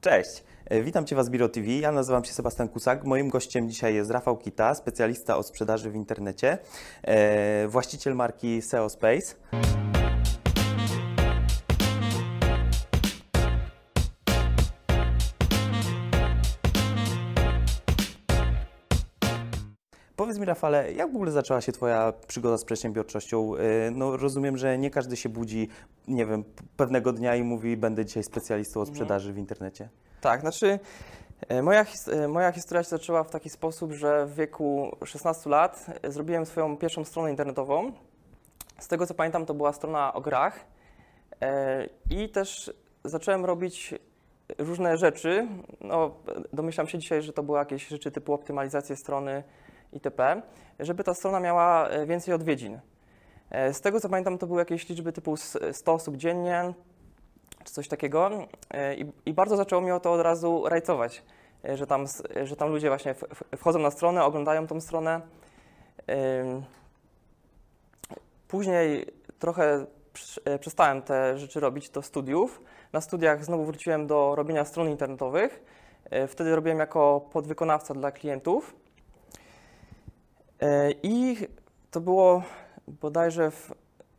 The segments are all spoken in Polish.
Cześć, e, witam Cię w Asbiro TV. Ja nazywam się Sebastian Kusak. Moim gościem dzisiaj jest Rafał Kita, specjalista od sprzedaży w internecie, e, właściciel marki SEO Space. Powiedz mi, Rafale, jak w ogóle zaczęła się Twoja przygoda z przedsiębiorczością? E, No, rozumiem, że nie każdy się budzi, nie wiem, pewnego dnia i mówi, będę dzisiaj specjalistą od sprzedaży w internecie. Tak, znaczy e, moja, his- e, moja historia się zaczęła w taki sposób, że w wieku 16 lat zrobiłem swoją pierwszą stronę internetową. Z tego co pamiętam, to była strona o grach i też zacząłem robić różne rzeczy. No, domyślam się dzisiaj, że to były jakieś rzeczy typu optymalizację strony itp., żeby ta strona miała e, więcej odwiedzin. E, Z tego co pamiętam, to były jakieś liczby typu s- 100 osób dziennie, czy coś takiego. E, I, I bardzo zaczęło o to od razu rajcować, że tam, że tam ludzie właśnie wchodzą na stronę, oglądają tą stronę. Później trochę przestałem te rzeczy robić do studiów. Na studiach znowu wróciłem do robienia stron internetowych. Wtedy robiłem jako podwykonawca dla klientów. E, I to było bodajże w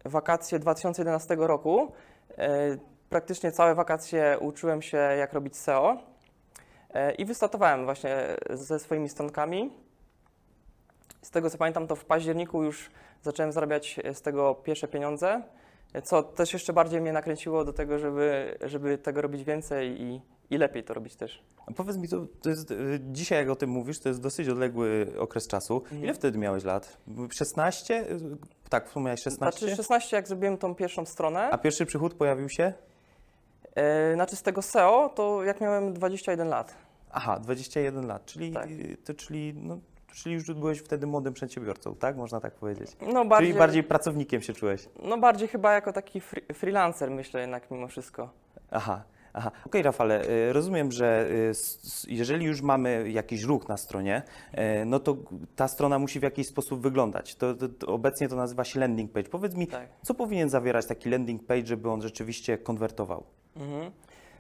wakacje 2011 roku. E, Praktycznie całe wakacje uczyłem się, jak robić SEO e, i wystartowałem właśnie ze swoimi stronkami. Z tego co pamiętam, to w październiku już zacząłem zarabiać z tego pierwsze pieniądze, co też jeszcze bardziej mnie nakręciło do tego, żeby, żeby tego robić więcej i, i lepiej to robić też. A powiedz mi, to, to jest, y, dzisiaj jak o tym mówisz, to jest dosyć odległy okres czasu. Ile wtedy miałeś lat? 16? Y, Tak, wspomniałeś 16? Znaczy 16, jak zrobiłem tą pierwszą stronę, A pierwszy przychód pojawił się? e, znaczy z tego SEO, to jak miałem 21 lat. Aha, 21 lat, czyli, Tak. to, czyli, no, czyli już byłeś wtedy młodym przedsiębiorcą, tak? Można tak powiedzieć. No bardziej, Czyli bardziej pracownikiem się czułeś. no bardziej chyba jako taki free, freelancer myślę jednak mimo wszystko. Aha. Aha. Okej, Rafale, y, rozumiem, że y, jeżeli już mamy jakiś ruch na stronie, y, no to ta strona musi w jakiś sposób wyglądać. To, to, to obecnie to nazywa się landing page. Powiedz mi, Tak. co powinien zawierać taki landing page, żeby on rzeczywiście konwertował? Mhm.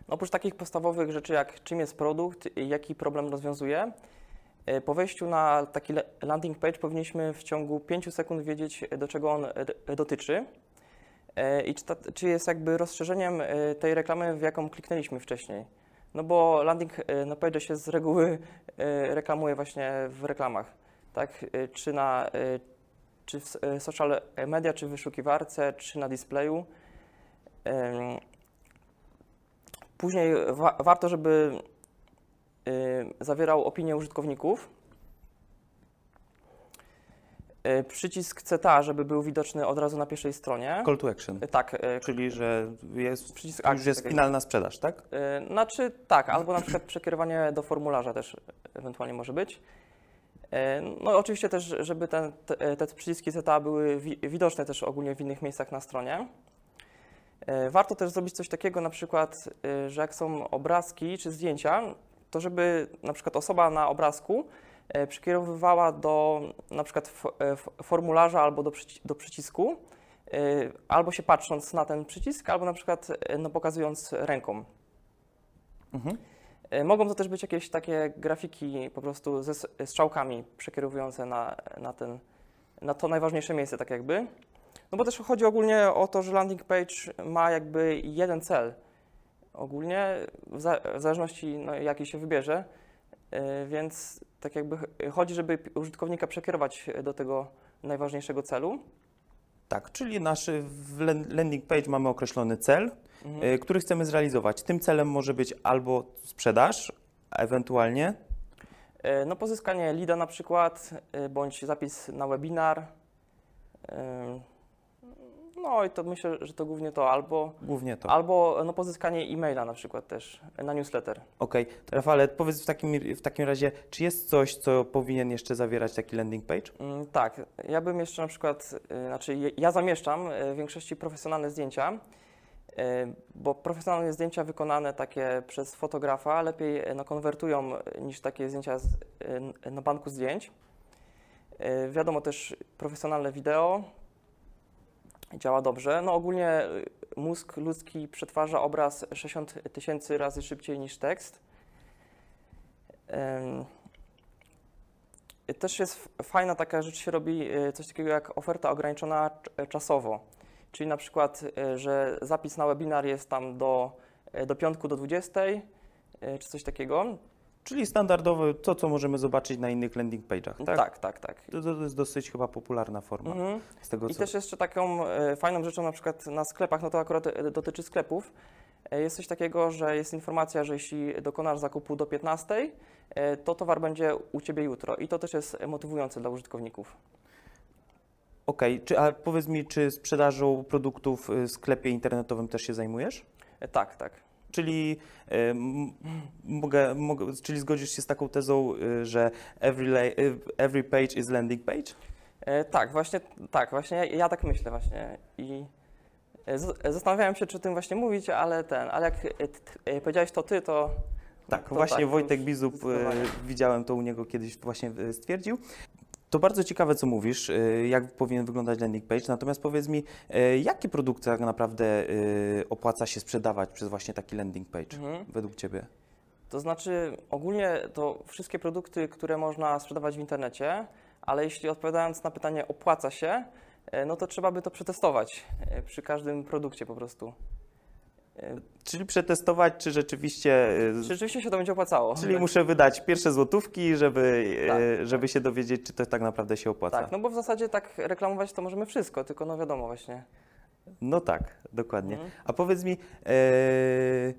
No, oprócz takich podstawowych rzeczy jak czym jest produkt i jaki problem rozwiązuje, po wejściu na taki landing page powinniśmy w ciągu 5 sekund wiedzieć, do czego on e, dotyczy i czy, ta, czy jest jakby rozszerzeniem e, tej reklamy, w jaką kliknęliśmy wcześniej. No bo landing e, na page się z reguły e, reklamuje właśnie w reklamach, tak? E, Czy na e, czy w e, social media, czy w wyszukiwarce, czy na displayu. Em, Później wa- warto, żeby zawierał opinię użytkowników. Y, przycisk CTA, żeby był widoczny od razu na pierwszej stronie. Call to action. Y, tak, y, Czyli, że jest, przycisk już akcji. jest takiego. finalna sprzedaż, tak? Znaczy tak, albo na przykład przekierowanie do formularza też ewentualnie może być. No i oczywiście też, żeby ten, te, te przyciski CTA były wi widoczne też ogólnie w innych miejscach na stronie. Warto też zrobić coś takiego na przykład, że jak są obrazki czy zdjęcia, to żeby na przykład osoba na obrazku przekierowywała do na przykład f- formularza albo do, przyci- do przycisku, y, albo się patrząc na ten przycisk, albo na przykład no, pokazując ręką. Mhm. E, Mogą to też być jakieś takie grafiki po prostu ze strzałkami przekierowujące na, na, ten, na to najważniejsze miejsce, tak jakby. No bo też chodzi ogólnie o to, że landing page ma jakby jeden cel. Ogólnie, w, za, w zależności no, jaki się wybierze, e, więc tak jakby ch- chodzi, żeby użytkownika przekierować do tego najważniejszego celu. Tak, czyli nasz w lan- landing page mamy określony cel, Mhm. y, który chcemy zrealizować. Tym celem może być albo sprzedaż, ewentualnie E, No pozyskanie leada na przykład, e, bądź zapis na webinar. No i to myślę, że to głównie to albo, głównie to. albo no, pozyskanie e-maila na przykład też na newsletter. Okej, Rafale, powiedz w takim, w takim razie, czy jest coś, co powinien jeszcze zawierać taki landing page? Mm, Tak, ja bym jeszcze na przykład, e, znaczy je- ja zamieszczam e, w większości profesjonalne zdjęcia, e, bo profesjonalne zdjęcia wykonane takie przez fotografa lepiej no, konwertują niż takie zdjęcia z, na banku zdjęć. Wiadomo też profesjonalne wideo, działa dobrze. No ogólnie y, mózg ludzki przetwarza obraz 60 tysięcy razy szybciej niż tekst. Też jest fajna taka rzecz się robi, y, coś takiego jak oferta ograniczona cz- czasowo. Czyli na przykład, y, że zapis na webinar jest tam do, y, do piątku do 20, y, czy coś takiego. Czyli standardowe to, co możemy zobaczyć na innych landing page'ach, tak? tak, tak. tak. To, to jest dosyć chyba popularna forma Mhm. z tego, I co... też jeszcze taką e, fajną rzeczą na przykład na sklepach, no to akurat e, dotyczy sklepów, e, jest coś takiego, że jest informacja, że jeśli dokonasz zakupu do 15, e, to towar będzie u Ciebie jutro i to też jest motywujące dla użytkowników. Okej, czy a powiedz mi, czy sprzedażą produktów y, w sklepie internetowym też się zajmujesz? E, Tak, tak. Czyli, y, mogę, mogę, czyli zgodzisz się z taką tezą, y, że every, y, every page is landing page? E, Tak, właśnie tak, właśnie ja, ja tak myślę właśnie i e, z- e, zastanawiałem się, czy o tym właśnie mówić, ale ten, ale jak e, t- e, powiedziałeś to Ty, to Tak, to właśnie tak, Wojtek zdecydowanie. widziałem to u niego kiedyś właśnie stwierdził. To bardzo ciekawe, co mówisz, y, jak powinien wyglądać landing page, natomiast powiedz mi, y, jakie produkty tak naprawdę y, opłaca się sprzedawać przez właśnie taki landing page, Mhm. według Ciebie? To znaczy, ogólnie to wszystkie produkty, które można sprzedawać w internecie, ale jeśli odpowiadając na pytanie opłaca się, no to trzeba by to przetestować przy każdym produkcie po prostu. E, Czyli przetestować, czy rzeczywiście... Czy rzeczywiście się to będzie opłacało? Czyli muszę wydać pierwsze złotówki, żeby, Tak, e, żeby się dowiedzieć, czy to tak naprawdę się opłaca. Tak, no bo w zasadzie tak reklamować to możemy wszystko, tylko no wiadomo właśnie. No tak, dokładnie. Mhm. A powiedz mi, e,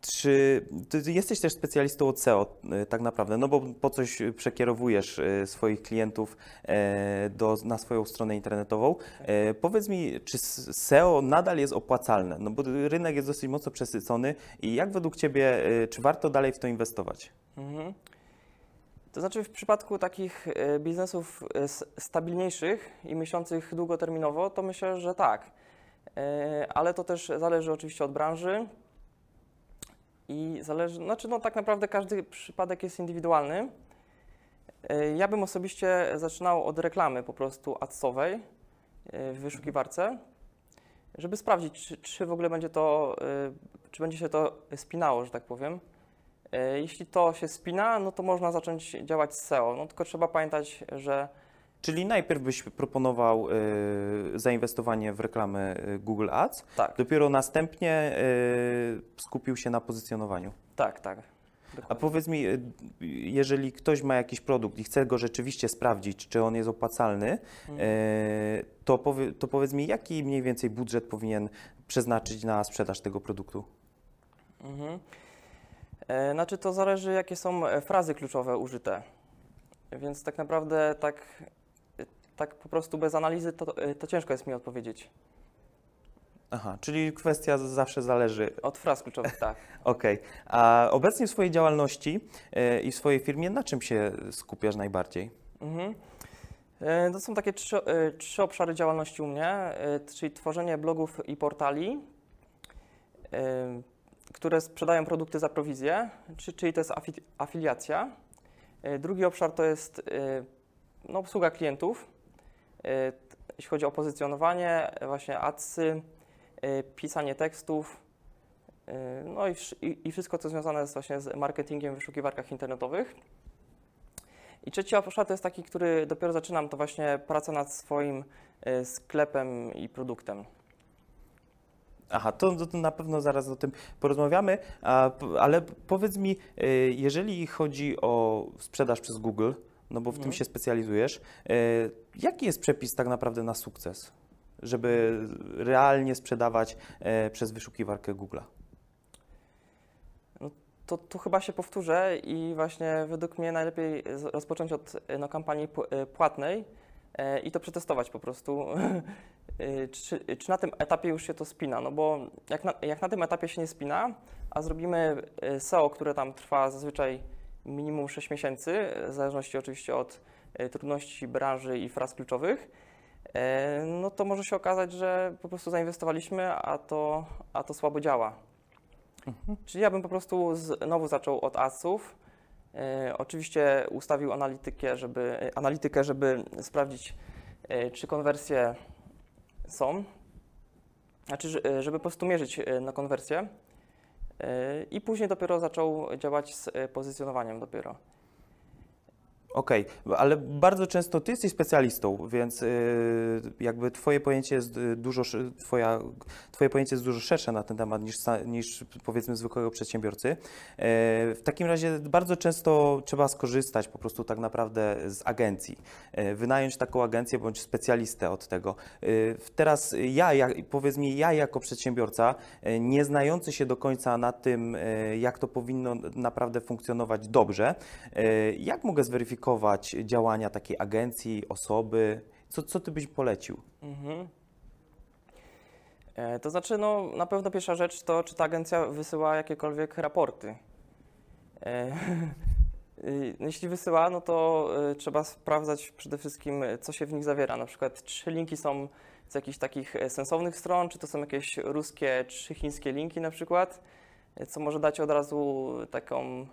czy ty jesteś też specjalistą od SEO e, tak naprawdę, no bo po coś przekierowujesz e, swoich klientów e, do, na swoją stronę internetową. E, powiedz mi, czy SEO nadal jest opłacalne? No bo rynek jest dosyć mocno przesycony i jak według Ciebie, e, czy warto dalej w to inwestować? Mhm. To znaczy w przypadku takich biznesów stabilniejszych i myślących długoterminowo, to myślę, że tak. E, Ale to też zależy oczywiście od branży i zależy, znaczy no tak naprawdę każdy przypadek jest indywidualny. E, Ja bym osobiście zaczynał od reklamy po prostu adsowej e, w wyszukiwarce, żeby sprawdzić, czy, czy w ogóle będzie to, e, czy będzie się to spinało, że tak powiem. Jeśli to się spina, no to można zacząć działać z SEO. No tylko trzeba pamiętać, że Czyli najpierw byś proponował e, zainwestowanie w reklamę e, Google Ads, tak, dopiero następnie e, skupił się na pozycjonowaniu. tak, tak. A dokładnie. powiedz mi, e, jeżeli ktoś ma jakiś produkt i chce go rzeczywiście sprawdzić, czy on jest opłacalny, Mhm. e, to, powie, to powiedz mi, jaki mniej więcej budżet powinien przeznaczyć na sprzedaż tego produktu? Mhm. E, Znaczy to zależy, jakie są e, frazy kluczowe użyte. Więc tak naprawdę tak, tak po prostu bez analizy to, e, to ciężko jest mi odpowiedzieć. Aha, czyli kwestia zawsze zależy. Od fraz kluczowych, tak. Okej. A obecnie w swojej działalności e, i w swojej firmie na czym się skupiasz najbardziej? Mhm. E, To są takie trzy, trzy obszary działalności u mnie, czyli tworzenie blogów i portali, które sprzedają produkty za prowizję, czy- czyli to jest afi- afiliacja. Drugi obszar to jest no, obsługa klientów, jeśli chodzi o pozycjonowanie, e, właśnie adsy, e, pisanie tekstów, no i, i, wszystko, co związane jest właśnie z marketingiem w wyszukiwarkach internetowych. I trzeci obszar to jest taki, który dopiero zaczynam, to właśnie praca nad swoim sklepem i produktem. Aha, to, to na pewno zaraz o tym porozmawiamy, ale powiedz mi, y, jeżeli chodzi o sprzedaż przez Google, no bo w tym Mhm. się specjalizujesz, y, jaki jest przepis tak naprawdę na sukces, żeby realnie sprzedawać e, przez wyszukiwarkę Google'a? To tu chyba się powtórzę i właśnie według mnie najlepiej rozpocząć od e, no, kampanii pł- e, płatnej e, i to przetestować po prostu. E, Czy, czy na tym etapie już się to spina? No bo jak na, jak na tym etapie się nie spina, a zrobimy e, SEO, które tam trwa zazwyczaj minimum 6 miesięcy, w zależności oczywiście od e, trudności branży i fraz kluczowych, e, no to może się okazać, że po prostu zainwestowaliśmy, a to, a to słabo działa. Czyli ja bym po prostu znowu zaczął od adsów. E, oczywiście ustawił analitykę, żeby, analitykę, żeby sprawdzić, czy konwersje są. Znaczy, że- żeby po prostu mierzyć na konwersję. E, I później dopiero zaczął działać z e, pozycjonowaniem dopiero. Okej, ale bardzo często ty jesteś specjalistą, więc y, jakby twoje pojęcie jest y, dużo, twoja, twoje pojęcie jest dużo szersze na ten temat niż, niż powiedzmy zwykłego przedsiębiorcy. E, W takim razie bardzo często trzeba skorzystać po prostu tak naprawdę z agencji, wynająć taką agencję bądź specjalistę od tego. Teraz ja, ja, powiedz mi, ja jako przedsiębiorca, nie znający się do końca na tym, jak to powinno naprawdę funkcjonować dobrze, jak mogę zweryfikować działania takiej agencji, osoby? Co, co ty byś polecił? Mhm. E, To znaczy, no, na pewno pierwsza rzecz to, czy ta agencja wysyła jakiekolwiek raporty. E, y, Jeśli wysyła, no to y, trzeba sprawdzać przede wszystkim, co się w nich zawiera. Na przykład, czy linki są z jakichś takich e, sensownych stron, czy to są jakieś ruskie, czy chińskie linki na przykład, e, co może dać od razu taką,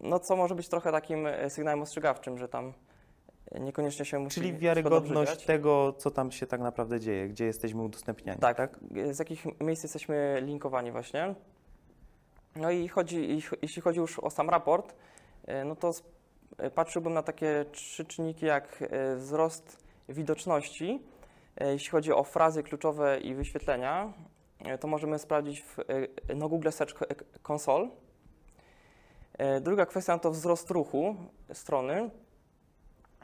no co może być trochę takim e, sygnałem ostrzegawczym, że tam niekoniecznie się musi Czyli wiarygodność tego, co tam się tak naprawdę dzieje, gdzie jesteśmy udostępniani. Tak, tak? z jakich miejsc jesteśmy linkowani właśnie. No i chodzi, jeśli chodzi już o sam raport, e, no to e, patrzyłbym na takie trzy czynniki jak wzrost widoczności. Jeśli chodzi o frazy kluczowe i wyświetlenia, to możemy sprawdzić w, no Google Search Console. E, Druga kwestia to wzrost ruchu strony.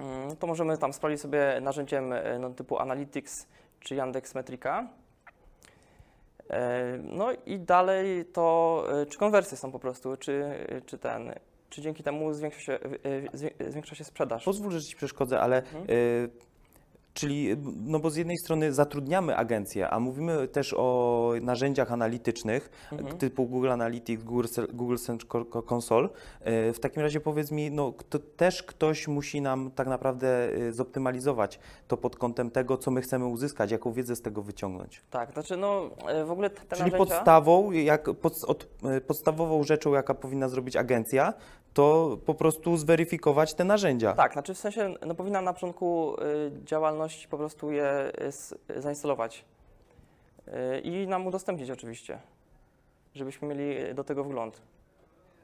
Mm, To możemy tam sprawdzić sobie narzędziem e, no, typu Analytics czy Yandex Metrika. E, No i dalej to, czy konwersje są po prostu, czy, czy ten, czy dzięki temu zwiększa się, zwię- zwiększa się sprzedaż. Pozwól, że ci przeszkodzę, ale Mhm. y, czyli, no bo z jednej strony zatrudniamy agencję, a mówimy też o narzędziach analitycznych Mhm. typu Google Analytics, Google, Se- Google Search Co- Co- Console. Y, W takim razie powiedz mi, no to też ktoś musi nam tak naprawdę y, zoptymalizować to pod kątem tego, co my chcemy uzyskać, jaką wiedzę z tego wyciągnąć. Tak, znaczy no e, w ogóle te, Czyli narzędzia... podstawą, jak, pod, od, podstawową rzeczą, jaka powinna zrobić agencja, to po prostu zweryfikować te narzędzia. Tak, znaczy w sensie no, powinna na początku y, działalności po prostu je y, zainstalować y, i nam udostępnić oczywiście, żebyśmy mieli do tego wgląd.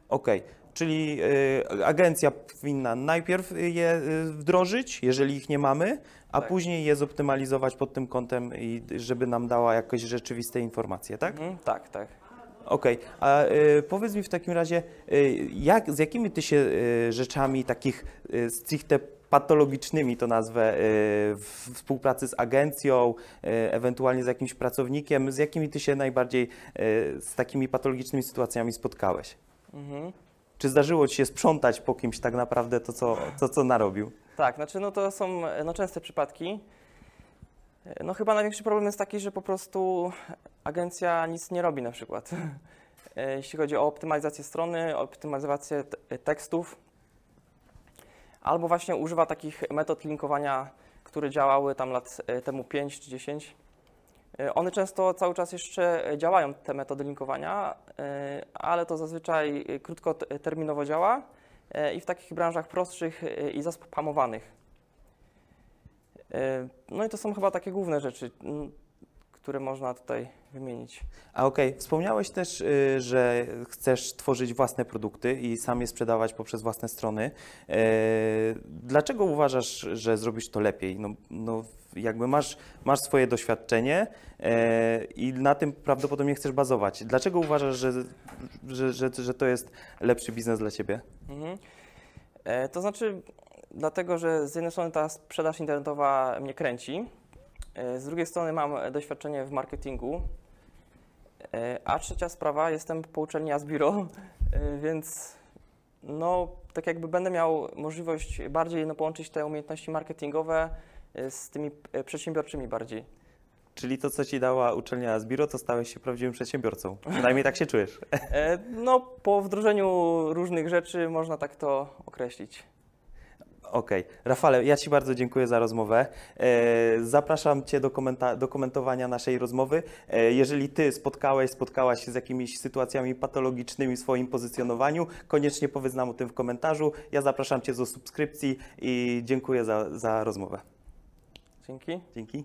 Okej, czyli y, agencja powinna najpierw je y, wdrożyć, jeżeli ich nie mamy, a Tak. później je zoptymalizować pod tym kątem, i żeby nam dała jakieś rzeczywiste informacje, tak? Mhm, tak, tak. Okej, a y, powiedz mi w takim razie, y, jak, z jakimi ty się y, rzeczami takich y, stricte patologicznymi to nazwę, y, w współpracy z agencją, y, ewentualnie z jakimś pracownikiem, z jakimi ty się najbardziej y, z takimi patologicznymi sytuacjami spotkałeś? Mhm. Czy zdarzyło ci się sprzątać po kimś tak naprawdę to, co, to, co narobił? Tak, znaczy no to są no, częste przypadki. No chyba największy problem jest taki, że po prostu agencja nic nie robi na przykład. E, Jeśli chodzi o optymalizację strony, optymalizację te- tekstów, albo właśnie używa takich metod linkowania, które działały tam lat e, temu 5 czy 10. E, One często cały czas jeszcze działają, te metody linkowania, ale to zazwyczaj krótkoterminowo działa i w takich branżach prostszych i zaspamowanych. No i to są chyba takie główne rzeczy, które można tutaj wymienić. A okej, wspomniałeś też, y, że chcesz tworzyć własne produkty i sam je sprzedawać poprzez własne strony. E, Dlaczego uważasz, że zrobisz to lepiej? No, no jakby masz, masz swoje doświadczenie e, i na tym prawdopodobnie chcesz bazować. Dlaczego uważasz, że, że, że, że to jest lepszy biznes dla ciebie? Mhm. E, To znaczy, dlatego, że z jednej strony ta sprzedaż internetowa mnie kręci, e, z drugiej strony mam doświadczenie w marketingu, a trzecia sprawa, jestem po uczelni Asbiro, e, więc no, tak jakby będę miał możliwość bardziej no, połączyć te umiejętności marketingowe e, z tymi e, przedsiębiorczymi bardziej. Czyli to, co ci dała uczelnia Asbiro, to stałeś się prawdziwym przedsiębiorcą. Przynajmniej tak się czujesz. E, No, po wdrożeniu różnych rzeczy można tak to określić. Okej. Rafale, ja Ci bardzo dziękuję za rozmowę. E, zapraszam Cię do, komenta- do komentowania naszej rozmowy. E, jeżeli Ty spotkałeś, spotkałaś się z jakimiś sytuacjami patologicznymi w swoim pozycjonowaniu, koniecznie powiedz nam o tym w komentarzu. Ja zapraszam Cię do subskrypcji i dziękuję za, za rozmowę. Dzięki. Dzięki.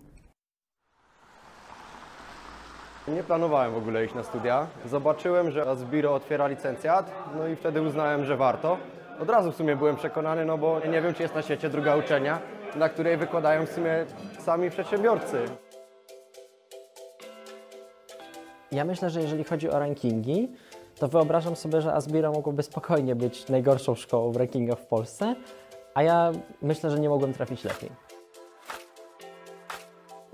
Nie planowałem w ogóle iść na studia. Zobaczyłem, że Asbiro otwiera licencjat, no i wtedy uznałem, że warto. Od razu w sumie byłem przekonany, no bo nie wiem, czy jest na świecie druga uczelnia, na której wykładają w sumie sami przedsiębiorcy. Ja myślę, że jeżeli chodzi o rankingi, to wyobrażam sobie, że Asbiro mogłoby spokojnie być najgorszą szkołą w rankingach w Polsce, a ja myślę, że nie mogłem trafić lepiej.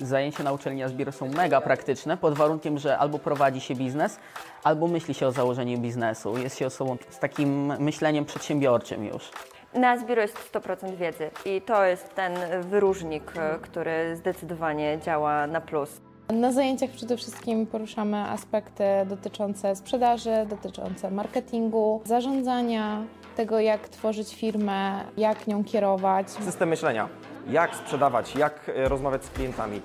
Zajęcia na uczelni Asbiro są mega praktyczne, pod warunkiem, że albo prowadzi się biznes, albo myśli się o założeniu biznesu. Jest się osobą z takim myśleniem przedsiębiorczym już. Na Zbiro jest 100% wiedzy i to jest ten wyróżnik, e, który zdecydowanie działa na plus. Na zajęciach przede wszystkim poruszamy aspekty dotyczące sprzedaży, dotyczące marketingu, zarządzania, tego jak tworzyć firmę, jak nią kierować, System myślenia. Jak sprzedawać, jak e, rozmawiać z klientami.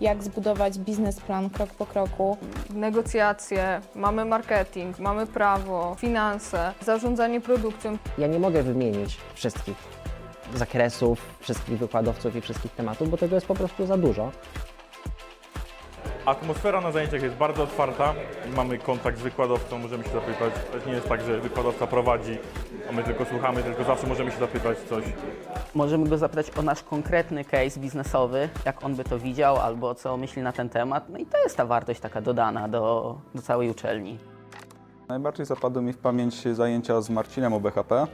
jak zbudować biznesplan krok po kroku. negocjacje, mamy marketing, mamy prawo, finanse, zarządzanie produkcją. Ja nie mogę wymienić wszystkich zakresów, wszystkich wykładowców i wszystkich tematów, bo tego jest po prostu za dużo. Atmosfera na zajęciach jest bardzo otwarta. Mamy kontakt z wykładowcą, możemy się zapytać. To nie jest tak, że wykładowca prowadzi, a my tylko słuchamy, tylko zawsze możemy się zapytać coś. Możemy go zapytać o nasz konkretny case biznesowy, jak on by to widział, albo co myśli na ten temat. No i to jest ta wartość taka dodana do, do całej uczelni. Najbardziej zapadły mi w pamięć zajęcia z Marcinem o BHP.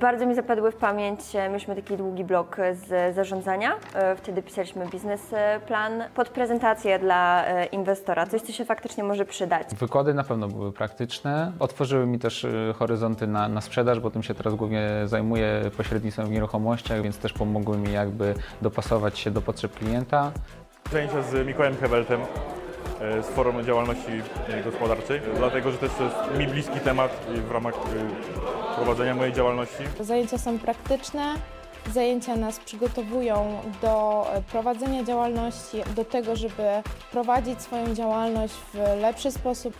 Bardzo mi zapadły w pamięć, e, mieliśmy taki długi blok z zarządzania, e, wtedy pisaliśmy biznesplan pod prezentację dla e, inwestora, coś co się faktycznie może przydać. Wykłady na pewno były praktyczne. Otworzyły mi też horyzonty na, na sprzedaż, bo tym się teraz głównie zajmuję pośrednictwem w nieruchomościach, więc też pomogły mi jakby dopasować się do potrzeb klienta. Zajęcia z Mikołajem Heweltem e, z Forum Działalności e, Gospodarczej, dlatego że też to jest mi bliski temat w ramach e, prowadzenia mojej działalności. Zajęcia są praktyczne, zajęcia nas przygotowują do e, prowadzenia działalności, do tego, żeby prowadzić swoją działalność w lepszy sposób.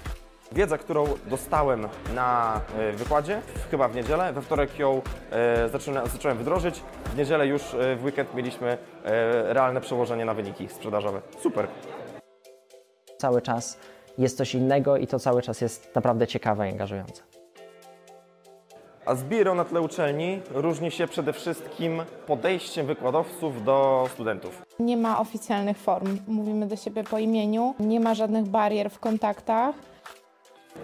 Wiedza, którą dostałem na e, wykładzie, chyba w niedzielę, we wtorek ją e, zaczyna, zacząłem wdrożyć. W niedzielę już e, w weekend mieliśmy e, realne przełożenie na wyniki sprzedażowe. Super. Cały czas jest coś innego i to cały czas jest naprawdę ciekawe i angażujące. A Zbiro na tle uczelni różni się przede wszystkim podejściem wykładowców do studentów. Nie ma oficjalnych form, mówimy do siebie po imieniu, nie ma żadnych barier w kontaktach.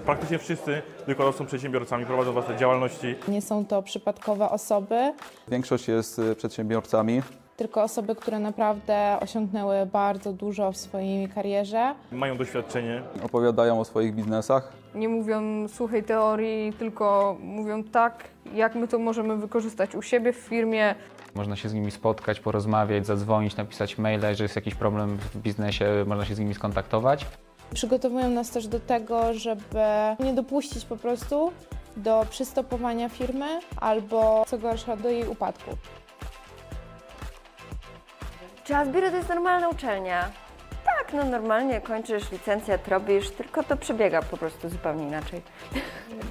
Praktycznie wszyscy wykładowcy są przedsiębiorcami, prowadzą własne działalności. Nie są to przypadkowe osoby, Większość jest y, przedsiębiorcami. Tylko osoby, które naprawdę osiągnęły bardzo dużo w swojej karierze. Mają doświadczenie, Opowiadają o swoich biznesach. Nie mówią suchej teorii, tylko mówią tak, jak my to możemy wykorzystać u siebie w firmie. Można się z nimi spotkać, porozmawiać, zadzwonić, napisać maila, jeżeli jest jakiś problem w biznesie, można się z nimi skontaktować. Przygotowują nas też do tego, żeby nie dopuścić po prostu do przystopowania firmy albo co gorsza do jej upadku. Czy Asbiro to jest normalna uczelnia? Tak, no normalnie kończysz licencjat, robisz, tylko to przebiega po prostu zupełnie inaczej.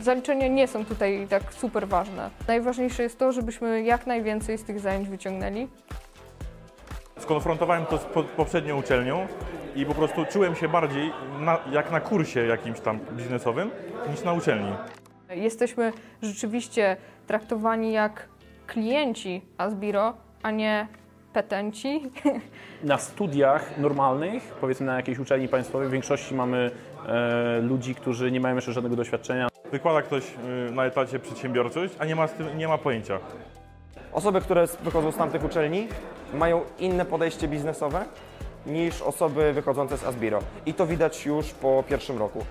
Zaliczenia nie są tutaj tak super ważne. Najważniejsze jest to, żebyśmy jak najwięcej z tych zajęć wyciągnęli. Skonfrontowałem to z po, poprzednią uczelnią i po prostu czułem się bardziej na, jak na kursie jakimś tam biznesowym niż na uczelni. Jesteśmy rzeczywiście traktowani jak klienci Asbiro, a nie petenci. Na studiach normalnych, powiedzmy na jakiejś uczelni państwowej, w większości mamy e, ludzi, którzy nie mają jeszcze żadnego doświadczenia. Wykłada ktoś y, na etacie przedsiębiorczość, a nie ma, z tym, nie ma pojęcia. Osoby, które wychodzą z tamtych uczelni, mają inne podejście biznesowe niż osoby wychodzące z Asbiro. I to widać już po pierwszym roku.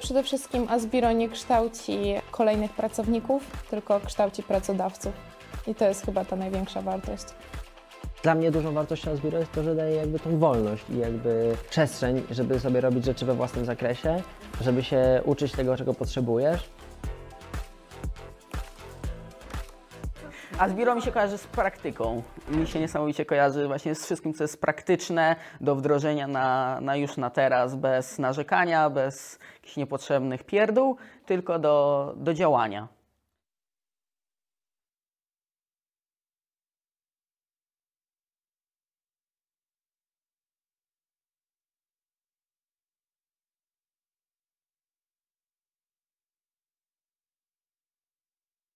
Przede wszystkim Asbiro nie kształci kolejnych pracowników, tylko kształci pracodawców. I to jest chyba ta największa wartość. Dla mnie dużą wartością Asbiro jest to, że daje jakby tą wolność i jakby przestrzeń, żeby sobie robić rzeczy we własnym zakresie, żeby się uczyć tego, czego potrzebujesz. A Zbiro mi się kojarzy z praktyką. Mi się niesamowicie kojarzy właśnie z wszystkim, co jest praktyczne do wdrożenia na, na już na teraz, bez narzekania, bez jakichś niepotrzebnych pierdół, tylko do, do działania.